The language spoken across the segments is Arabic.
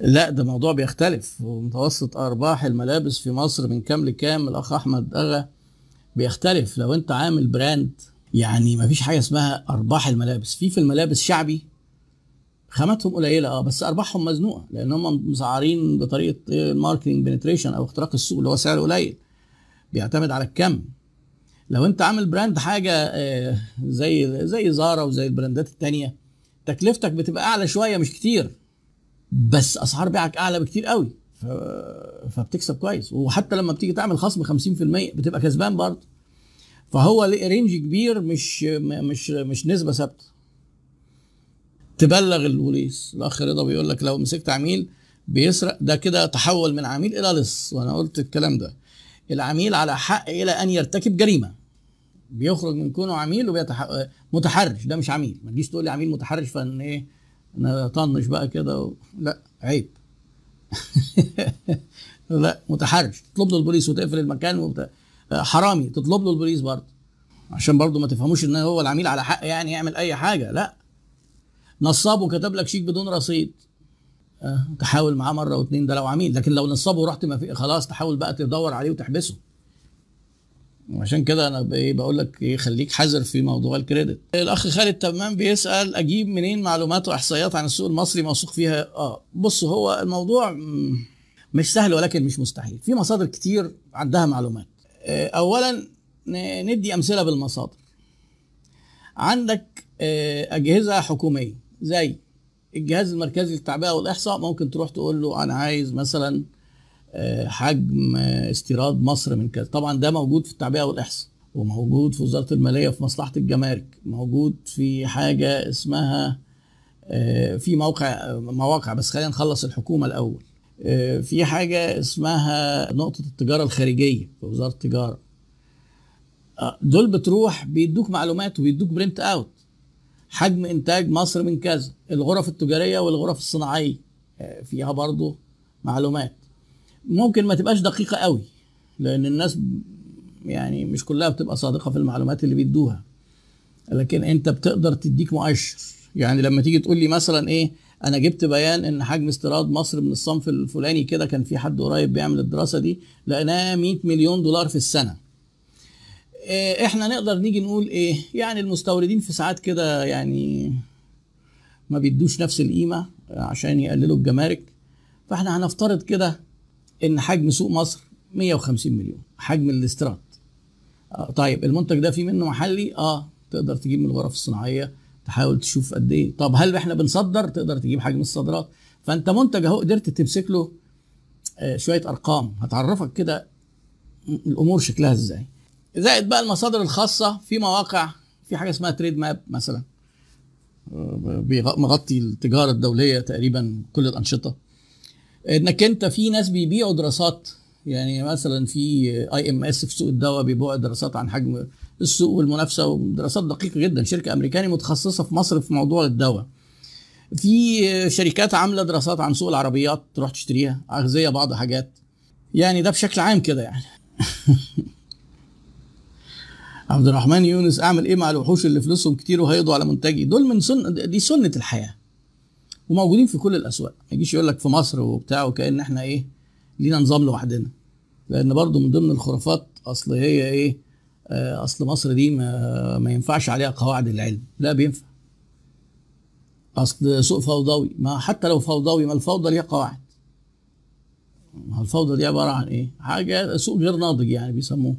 لا ده موضوع بيختلف. ومتوسط أرباح الملابس في مصر من كام لكام الأخ أحمد اغا بيختلف. لو أنت عامل brand يعني ما فيش حاجة اسمها أرباح الملابس. في في الملابس شعبي خاماتهم قليلة آه بس أرباحهم مزنوقة لأن هم مسعرين بطريقة ال market penetration أو اختراق السوق اللي هو سعره قليل. بيعتمد على الكم. لو أنت عامل brand حاجة آه، زي زي Zara وزي البراندات التانية تكلفتك بتبقى أعلى شوية مش كتير. بس أسعار بيعك أعلى بكتير قوي. فبتكسب كويس. وحتى لما بتيجي تعمل خصم 50% بتبقى كسبان برضه. فهو رينج كبير مش مش مش نسبة ثابتة. تبلغ البوليس. الأخ رضا بيقول لك لو مسكت عميل بيسرق ده كده تحول من عميل إلى لص. وأنا قلت الكلام ده. العميل على حق إلى أن يرتكب جريمة. بيخرج من كونه عميل وبيتح... متحرش ده مش عميل. ما تجيش تقول لي عميل متحرش فإن إيه؟ أنا طنش بقى كده و... لا عيب. لا متحرش. تطلب له البوليس وتقفل المكان وبت... حرامي تطلب له البوليس برضه. عشان برضه ما تفهموش إن هو العميل على حق يعني يعمل أي حاجة. لا. نصاب وكتب لك شيك بدون رصيد. أه تحاول معاه مرة واتنين ده لو عميل. لكن لو نصاب ورحت ما في خلاص تحاول بقى تدور عليه وتحبسه. وعشان كده أنا إيه بقول لك إيه خليك حذر في موضوع الكريدت. الأخ خالد تمام بيسأل أجيب منين معلومات وإحصائيات عن السوق المصري موثوق فيها؟ آه بص هو الموضوع مش سهل ولكن مش مستحيل. في مصادر كتير عندها معلومات. آه، اولا ندي أمثلة بالمصادر. عندك آه، أجهزة حكومية زي الجهاز المركزي للتعبئة والإحصاء ممكن تروح تقول له أنا عايز مثلا حجم آه، استيراد مصر من كذا. طبعا ده موجود في التعبئة والإحصاء وموجود في وزارة المالية في مصلحة الجمارك موجود في حاجة اسمها آه، في موقع مواقع بس خلينا نخلص الحكومة الأول. آه، في حاجة اسمها نقطة التجارة الخارجية في وزارة التجارة. دول بتروح بيدوك معلومات وبيدوك print out حجم إنتاج مصر من كذا الغرف التجارية والغرف الصناعية. فيها برضو معلومات. ممكن ما تبقاش دقيقة قوي لأن الناس يعني مش كلها بتبقى صادقة في المعلومات اللي بيدوها. لكن أنت بتقدر تديك مؤشر. يعني لما تيجي تقول لي مثلا إيه أنا جبت بيان إن حجم استيراد مصر من الصنف الفلاني كده كان في حد قريب بيعمل الدراسة دي لقيناها 100 مليون دولار في السنة. إيه إحنا نقدر نيجي نقول إيه يعني المستوردين في ساعات كده يعني ما بيدوش نفس القيمة عشان يقللوا الجمارك. فإحنا هنفترض كده إن حجم سوق مصر 150 مليون حجم الاستيراد. آه طيب المنتج ده في منه محلي؟ آه تقدر تجيب من الغرف الصناعية تحاول تشوف قد إيه. طب هل إحنا بنصدر؟ تقدر تجيب حجم الصادرات. فأنت منتج أهو قدرت تمسك له آه شوية أرقام. هتعرفك كده الأمور شكلها إزاي. زائد بقى المصادر الخاصة. في مواقع في حاجة اسمها Trade Map مثلا. آه، مغطي التجارة الدولية تقريبا كل الأنشطة. إنك أنت في ناس بيبيعوا دراسات يعني مثلا في IMS في سوق الدواء بيبيعوا دراسات عن حجم السوق والمنافسة ودراسات دقيقة جدا شركة أمريكاني متخصصة في مصر في موضوع الدواء. في شركات عاملة دراسات عن سوق العربيات تروح تشتريها أغذية بعض حاجات. يعني ده بشكل عام كده يعني. عبد الرحمن يونس أعمل إيه مع الوحوش اللي فلوسهم كتير وهيقضوا على منتجي؟ دول من سن دي سنة الحياة. وموجودين في كل الأسواق. ما يجيش يقول لك في مصر وبتاع وكأن إحنا إيه لينا نظام لوحدنا. لأن برضو من ضمن الخرافات أصل هي إيه آه، أصل مصر دي ما, ما ينفعش عليها قواعد العلم. لا بينفع. أصل سوق فوضوي. ما حتى لو فوضوي ما الفوضى ليها قواعد. ما الفوضى دي عبارة عن إيه؟ حاجة سوق غير ناضج يعني بيسموه.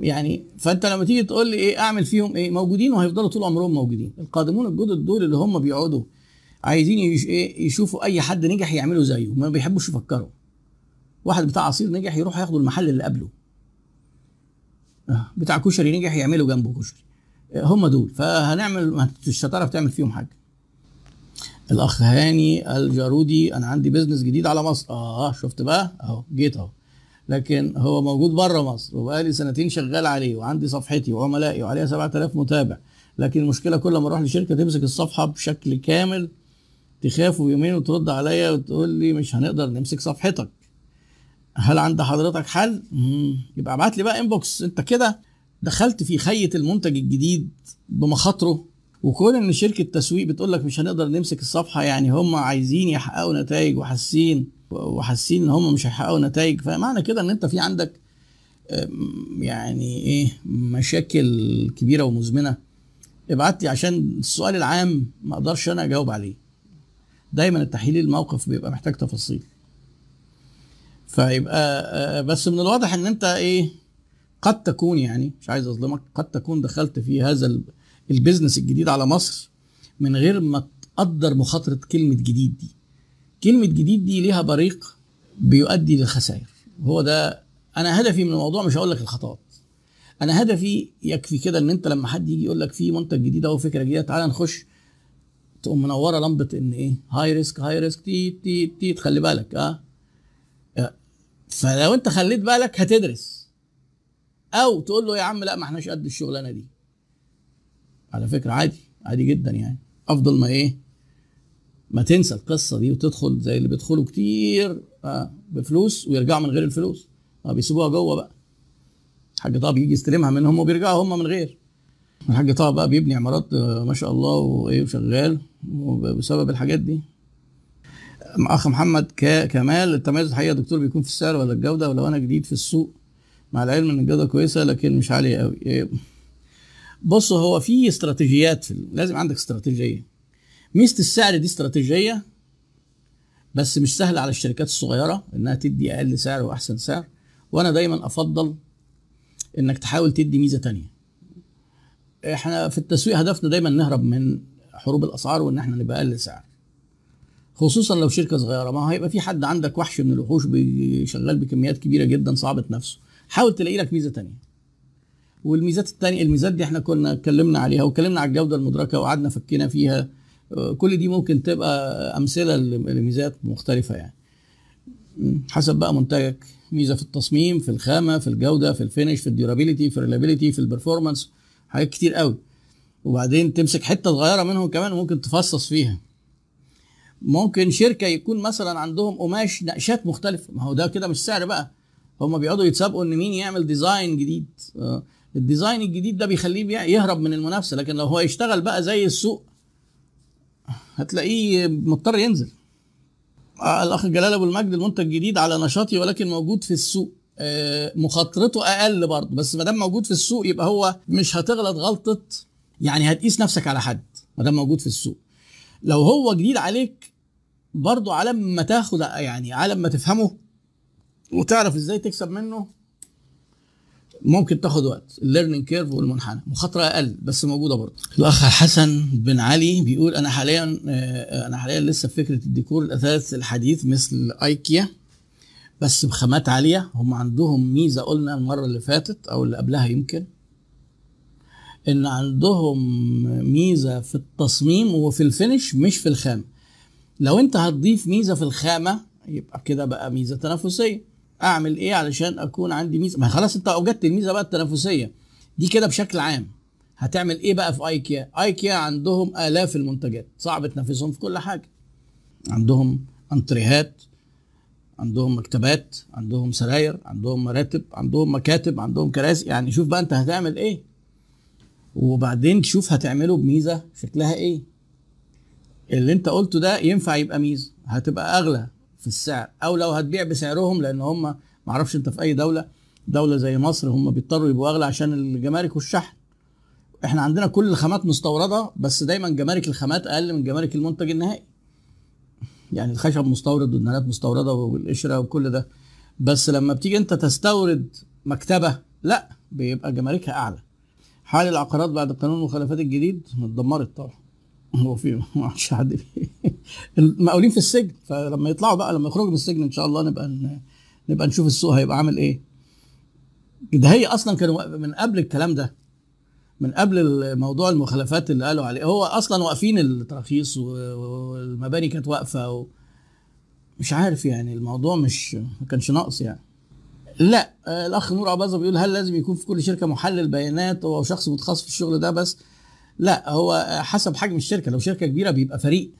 يعني فأنت لما تيجي تقول لي إيه أعمل فيهم إيه؟ موجودين وهيفضلوا طول عمرهم موجودين. القادمون الجدد دول اللي هم بيقعدوا عايزين إيه يشوفوا أي حد نجح يعملوا زيه. ما بيحبوش يفكروا. واحد بتاع عصير نجح يروح ياخدوا المحل اللي قبله. آه، بتاع كشري نجح يعملوا جنبه كشري. آه، هم دول. فهنعمل ما- مش هتعرف تعمل فيهم حاجة. الأخ هاني الجارودي أنا عندي business جديد على مصر. آه شفت بقى؟ أهو جيت أهو. لكن هو موجود بره مصر وبقالي سنتين شغال عليه وعندي صفحتي وعملائي وعليها 7000 متابع. لكن المشكلة كل ما أروح لشركة تمسك الصفحة بشكل كامل تخاف يومين وترد عليا وتقول لي مش هنقدر نمسك صفحتك. هل عند حضرتك حل؟ يبقى ابعت لي بقى inbox انت كده دخلت في خية المنتج الجديد بمخاطره. وكون ان شركة تسويق بتقول لك مش هنقدر نمسك الصفحة يعني هم عايزين يحققوا نتائج وحاسين وحاسين ان هم مش هيحققوا نتائج. فمعنى كده ان انت في عندك يعني إيه مشاكل كبيرة ومزمنة. ابعت لي عشان السؤال العام ما أقدرش أنا اجاوب عليه. دايما التحليل الموقف بيبقى محتاج تفاصيل. فيبقى آه، بس من الواضح إن أنت إيه قد تكون يعني مش عايز أظلمك قد تكون دخلت في هذا ال- ال business الجديد على مصر من غير ما تقدر مخاطرة كلمة جديد دي. كلمة جديد دي ليها بريق بيؤدي للخسائر. هو ده أنا هدفي من الموضوع مش هقول لك الخطوات. أنا هدفي يكفي كده إن أنت لما حد يجي يقول لك في منتج جديد أو فكرة جديدة تعالى نخش تقوم منورة لمبة إن إيه؟ high risk high risk تي تي تي تخلي بالك آه؟ آه. فلو أنت خليت بالك هتدرس. أو تقول له يا عم لا ما إحناش قد الشغلانة دي. على فكرة عادي عادي جدا يعني. أفضل ما إيه؟ ما تنسى القصة دي وتدخل زي اللي بيدخلوا كتير آه بفلوس ويرجعوا من غير الفلوس. آه بيسيبوها جوه بقى. الحاج طه بيجي يستلمها منهم وبيرجعوا هم من غير. الحاج طه بقى بيبني عمارات آه، ما شاء الله وإيه وشغال وبسبب الحاجات دي. أخ محمد كمال التميز الحقيقة دكتور بيكون في السعر ولا الجودة ولو أنا جديد في السوق مع العلم إن الجودة كويسة لكن مش عالية قوي إيه. بص هو في استراتيجيات في لازم عندك استراتيجية. ميزة السعر دي استراتيجية بس مش سهلة على الشركات الصغيرة إنها تدي أقل سعر وأحسن سعر وأنا دايما أفضل إنك تحاول تدي ميزة تانية. إحنا في التسويق هدفنا دايما نهرب من حروب الأسعار وإن إحنا نبقى أقل سعر. خصوصا لو شركة صغيرة. ما هيبقى في حد عندك وحش من الوحوش بي- شغال بكميات كبيرة جدا صعبة نفسه. حاول تلاقي لك ميزة تانية. والميزات التانية الميزات دي إحنا كنا اتكلمنا عليها واتكلمنا على الجودة المدركة وقعدنا فكينا فيها. كل دي ممكن تبقى أمثلة لميزات مختلفة يعني. حسب بقى منتجك. ميزة في التصميم في الخامة في الجودة في ال finish في ال durability في ال reliability في ال performance حاجات كتير قوي. وبعدين تمسك حتة صغيرة منهم كمان وممكن تفصص فيها. ممكن شركة يكون مثلا عندهم قماش نقشات مختلفة. ما هو ده كده مش سعر بقى. هم بيقعدوا يتسابقوا إن مين يعمل design جديد. آه، ال design الجديد ده بيخليه يهرب من المنافسة. لكن لو هو يشتغل بقى زي السوق هتلاقيه مضطر ينزل. آه، الأخ جلال أبو المجد المنتج جديد على نشاطي ولكن موجود في السوق. مخاطرته أقل برضه. بس ما دام موجود في السوق يبقى هو مش هتغلط غلطة. يعني هتقيس نفسك على حد ما دام موجود في السوق. لو هو جديد عليك برضه على ما تاخد يعني على ما تفهمه وتعرف إزاي تكسب منه ممكن تاخد وقت. ال learning curve والمنحنى. مخاطرة أقل بس موجودة برضه. الأخ حسن بن علي بيقول أنا حاليا آه، أنا حاليا لسه في فكرة الديكور الأثاث الحديث مثل ايكيا بس بخامات عالية. هم عندهم ميزة قلنا المرة اللي فاتت أو اللي قبلها يمكن إن عندهم ميزة في التصميم وفي الفينش مش في الخامة. لو أنت هتضيف ميزة في الخامة يبقى كده بقى ميزة تنافسية. أعمل إيه علشان أكون عندي ميزة؟ ما خلاص أنت أوجدت الميزة بقى التنافسية. دي كده بشكل عام. هتعمل إيه بقى في آيكيا؟ آيكيا عندهم آلاف المنتجات. صعب تنافسهم في كل حاجة. عندهم أنتريهات عندهم مكتبات عندهم سراير عندهم مراتب عندهم مكاتب عندهم كراسي. يعني شوف بقى انت هتعمل إيه. وبعدين تشوف هتعمله بميزة شكلها إيه. اللي انت قلته ده ينفع يبقى ميزة هتبقى اغلى في السعر. أو لو هتبيع بسعرهم لأن هم معرفش انت في اي دولة دولة زي مصر هم بيضطروا يبقوا اغلى عشان الجمارك والشحن. إحنا عندنا كل الخامات مستوردة بس دايما جمارك الخامات أقل من جمارك المنتج النهائي. يعني الخشب مستورد والنانات مستورده والقشره وكل ده. بس لما بتيجي انت تستورد مكتبه لا بيبقى جماركها اعلى. حال العقارات بعد قانون المخالفات الجديد اتدمرت طبعا. هو في ما عادش حد المقاولين في السجن. فلما يطلعوا بقى لما يخرجوا من السجن إن شاء الله نبقى نبقى نشوف السوق هيبقى عامل إيه. ده هي أصلا كانوا من قبل الكلام ده. من قبل موضوع المخالفات اللي قالوا عليه. هو أصلا واقفين التراخيص والمباني كانت واقفة. مش عارف يعني الموضوع مش ما كانش ناقص يعني. لا الأخ نور عباظه بيقول هل لازم يكون في كل شركة محلل بيانات أو شخص متخصص في الشغل ده بس؟ لا هو حسب حجم الشركة. لو شركة كبيرة بيبقى فريق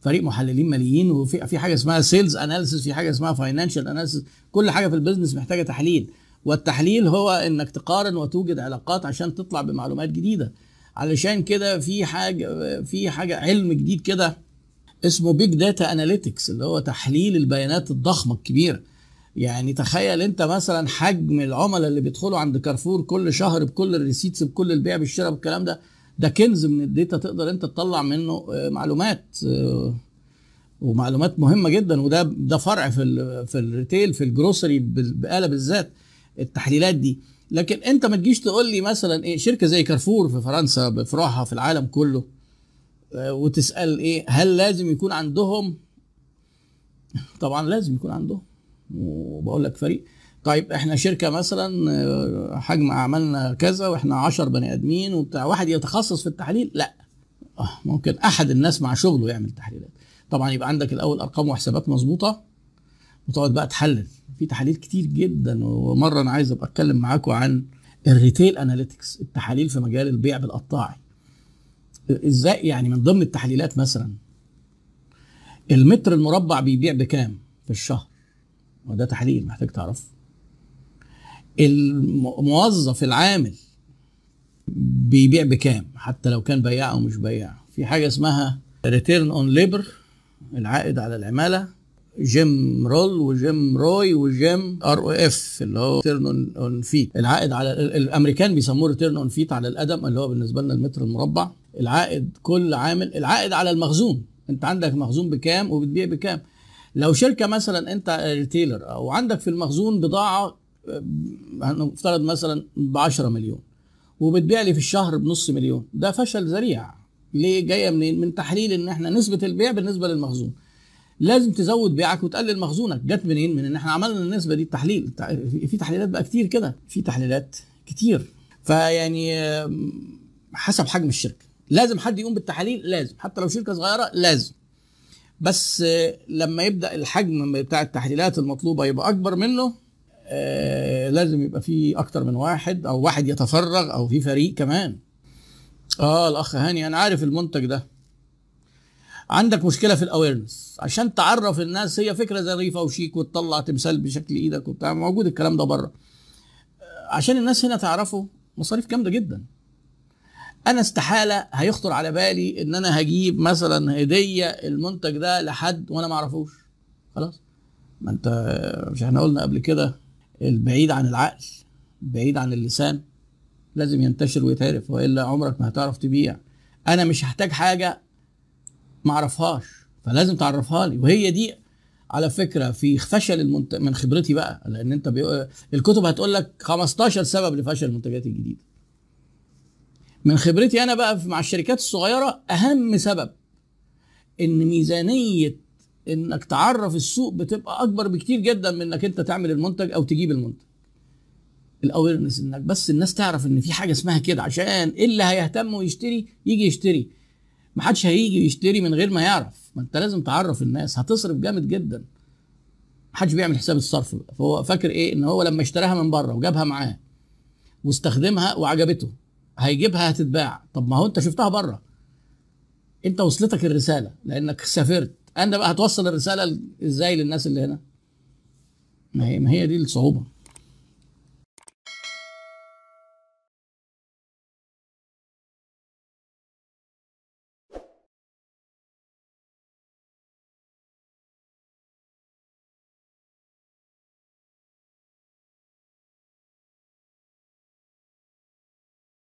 فريق محللين ماليين وفي في حاجة اسمها sales analysis في حاجة اسمها financial analysis كل حاجة في ال business محتاجة تحليل. والتحليل هو إنك تقارن وتوجد علاقات عشان تطلع بمعلومات جديدة. علشان كده في حاجة في حاجة علم جديد كده اسمه big data analytics اللي هو تحليل البيانات الضخمة الكبيرة. يعني تخيل أنت مثلا حجم العملاء اللي بيدخلوا عند كارفور كل شهر بكل ال receipts بكل البيع بالشراء بالكلام ده ده كنز من ال data تقدر أنت تطلع منه آه، معلومات آه، ومعلومات مهمة جدا. وده ده فرع في ال في ال retail في ال grocery بقالة بالذات. التحليلات دي. لكن انت ما تجيش تقول لي مثلا إيه شركة زي كارفور في فرنسا بفروعها في العالم كله آه، وتسأل إيه هل لازم يكون عندهم؟ طبعا لازم يكون عندهم وبقول لك فريق. طيب إحنا شركة مثلا آه، حجم اعمالنا كذا وإحنا 10 بني آدمين وبتاع واحد يتخصص في التحليل؟ لا. آه، ممكن أحد الناس مع شغله يعمل تحليلات. طبعا يبقى عندك الأول أرقام وحسابات مظبوطة وتقعد بقى تحلل. في تحاليل كتير جدا ومرة أنا عايز أبقى أتكلم معاكم عن ال retail analytics التحاليل في مجال البيع بالقطاعي. إزاي؟ يعني من ضمن التحليلات مثلا المتر المربع بيبيع بكام في الشهر؟ وده تحليل محتاج تعرفه. الموظف العامل بيبيع بكام؟ حتى لو كان بياع أو مش بياع. في حاجة اسمها ريتيرن اون ليبر العائد على العمالة. جيم رول وجيم روي وجيم آر أو إف اللي هو ريتيرن اون فيت العائد على الأمريكان بيسموه ريتيرن اون فيت على القدم اللي هو بالنسبة لنا المتر المربع. العائد كل عامل العائد على المخزون. أنت عندك مخزون بكام وبتبيع بكام. لو شركة مثلا أنت ريتيلر أو عندك في المخزون بضاعة هنفترض مثلا ب 10 مليون وبتبيع لي في الشهر بنص مليون. ده فشل ذريع. ليه؟ جاية منين؟ من تحليل إن إحنا نسبة البيع بالنسبة للمخزون. لازم تزود بيعك وتقلل مخزونك. جت منين؟ من إن إحنا عملنا النسبة دي التحليل. في تحليلات بقى كتير كده. في تحليلات كتير. فيعني حسب حجم الشركة. لازم حد يقوم بالتحاليل لازم. حتى لو شركة صغيرة؟ لازم. بس لما يبدأ الحجم بتاع التحليلات المطلوبة يبقى أكبر منه آه لازم يبقى في أكتر من واحد أو واحد يتفرغ أو في فريق كمان. آه الأخ هاني أنا عارف المنتج ده. عندك مشكلة في الاويرنس عشان تعرف الناس هي فكرة ظريفة وشيك وتطلع تمثال بشكل إيدك وبتاع موجود الكلام ده بره. عشان الناس هنا تعرفه مصاريف جامدة جدا. أنا استحالة هيخطر على بالي إن أنا هجيب مثلا هدية المنتج ده لحد وأنا ما أعرفوش. خلاص. ما أنت مش إحنا قلنا قبل كده البعيد عن العقل بعيد عن اللسان لازم ينتشر ويتعرف وإلا عمرك ما هتعرف تبيع. أنا مش هحتاج حاجة ما اعرفهاش فلازم تعرفها لي. وهي دي على فكرة في فشل المنت... من خبرتي بقى لأن أنت بي... الكتب هتقول لك 15 سبب لفشل المنتجات الجديدة. من خبرتي أنا بقى مع الشركات الصغيرة أهم سبب إن ميزانية إنك تعرف السوق بتبقى أكبر بكتير جدا من إنك أنت تعمل المنتج أو تجيب المنتج. الأويرنس إنك بس الناس تعرف إن في حاجة اسمها كده عشان اللي هيهتم ويشتري يجي يشتري. ما حدش هيجي يشتري من غير ما يعرف. ما انت لازم تعرف الناس هتصرف جامد جدا. ما حدش بيعمل حساب الصرف. بقى. فهو فاكر إيه؟ ان هو لما اشتراها من بره وجابها معاه واستخدمها وعجبته هيجيبها هتتباع. طب ما هو انت شفتها بره. انت وصلتك الرسالة لانك سافرت. أنا بقى هتوصل الرسالة إزاي للناس اللي هنا؟ ما هي ما هي دي الصعوبة.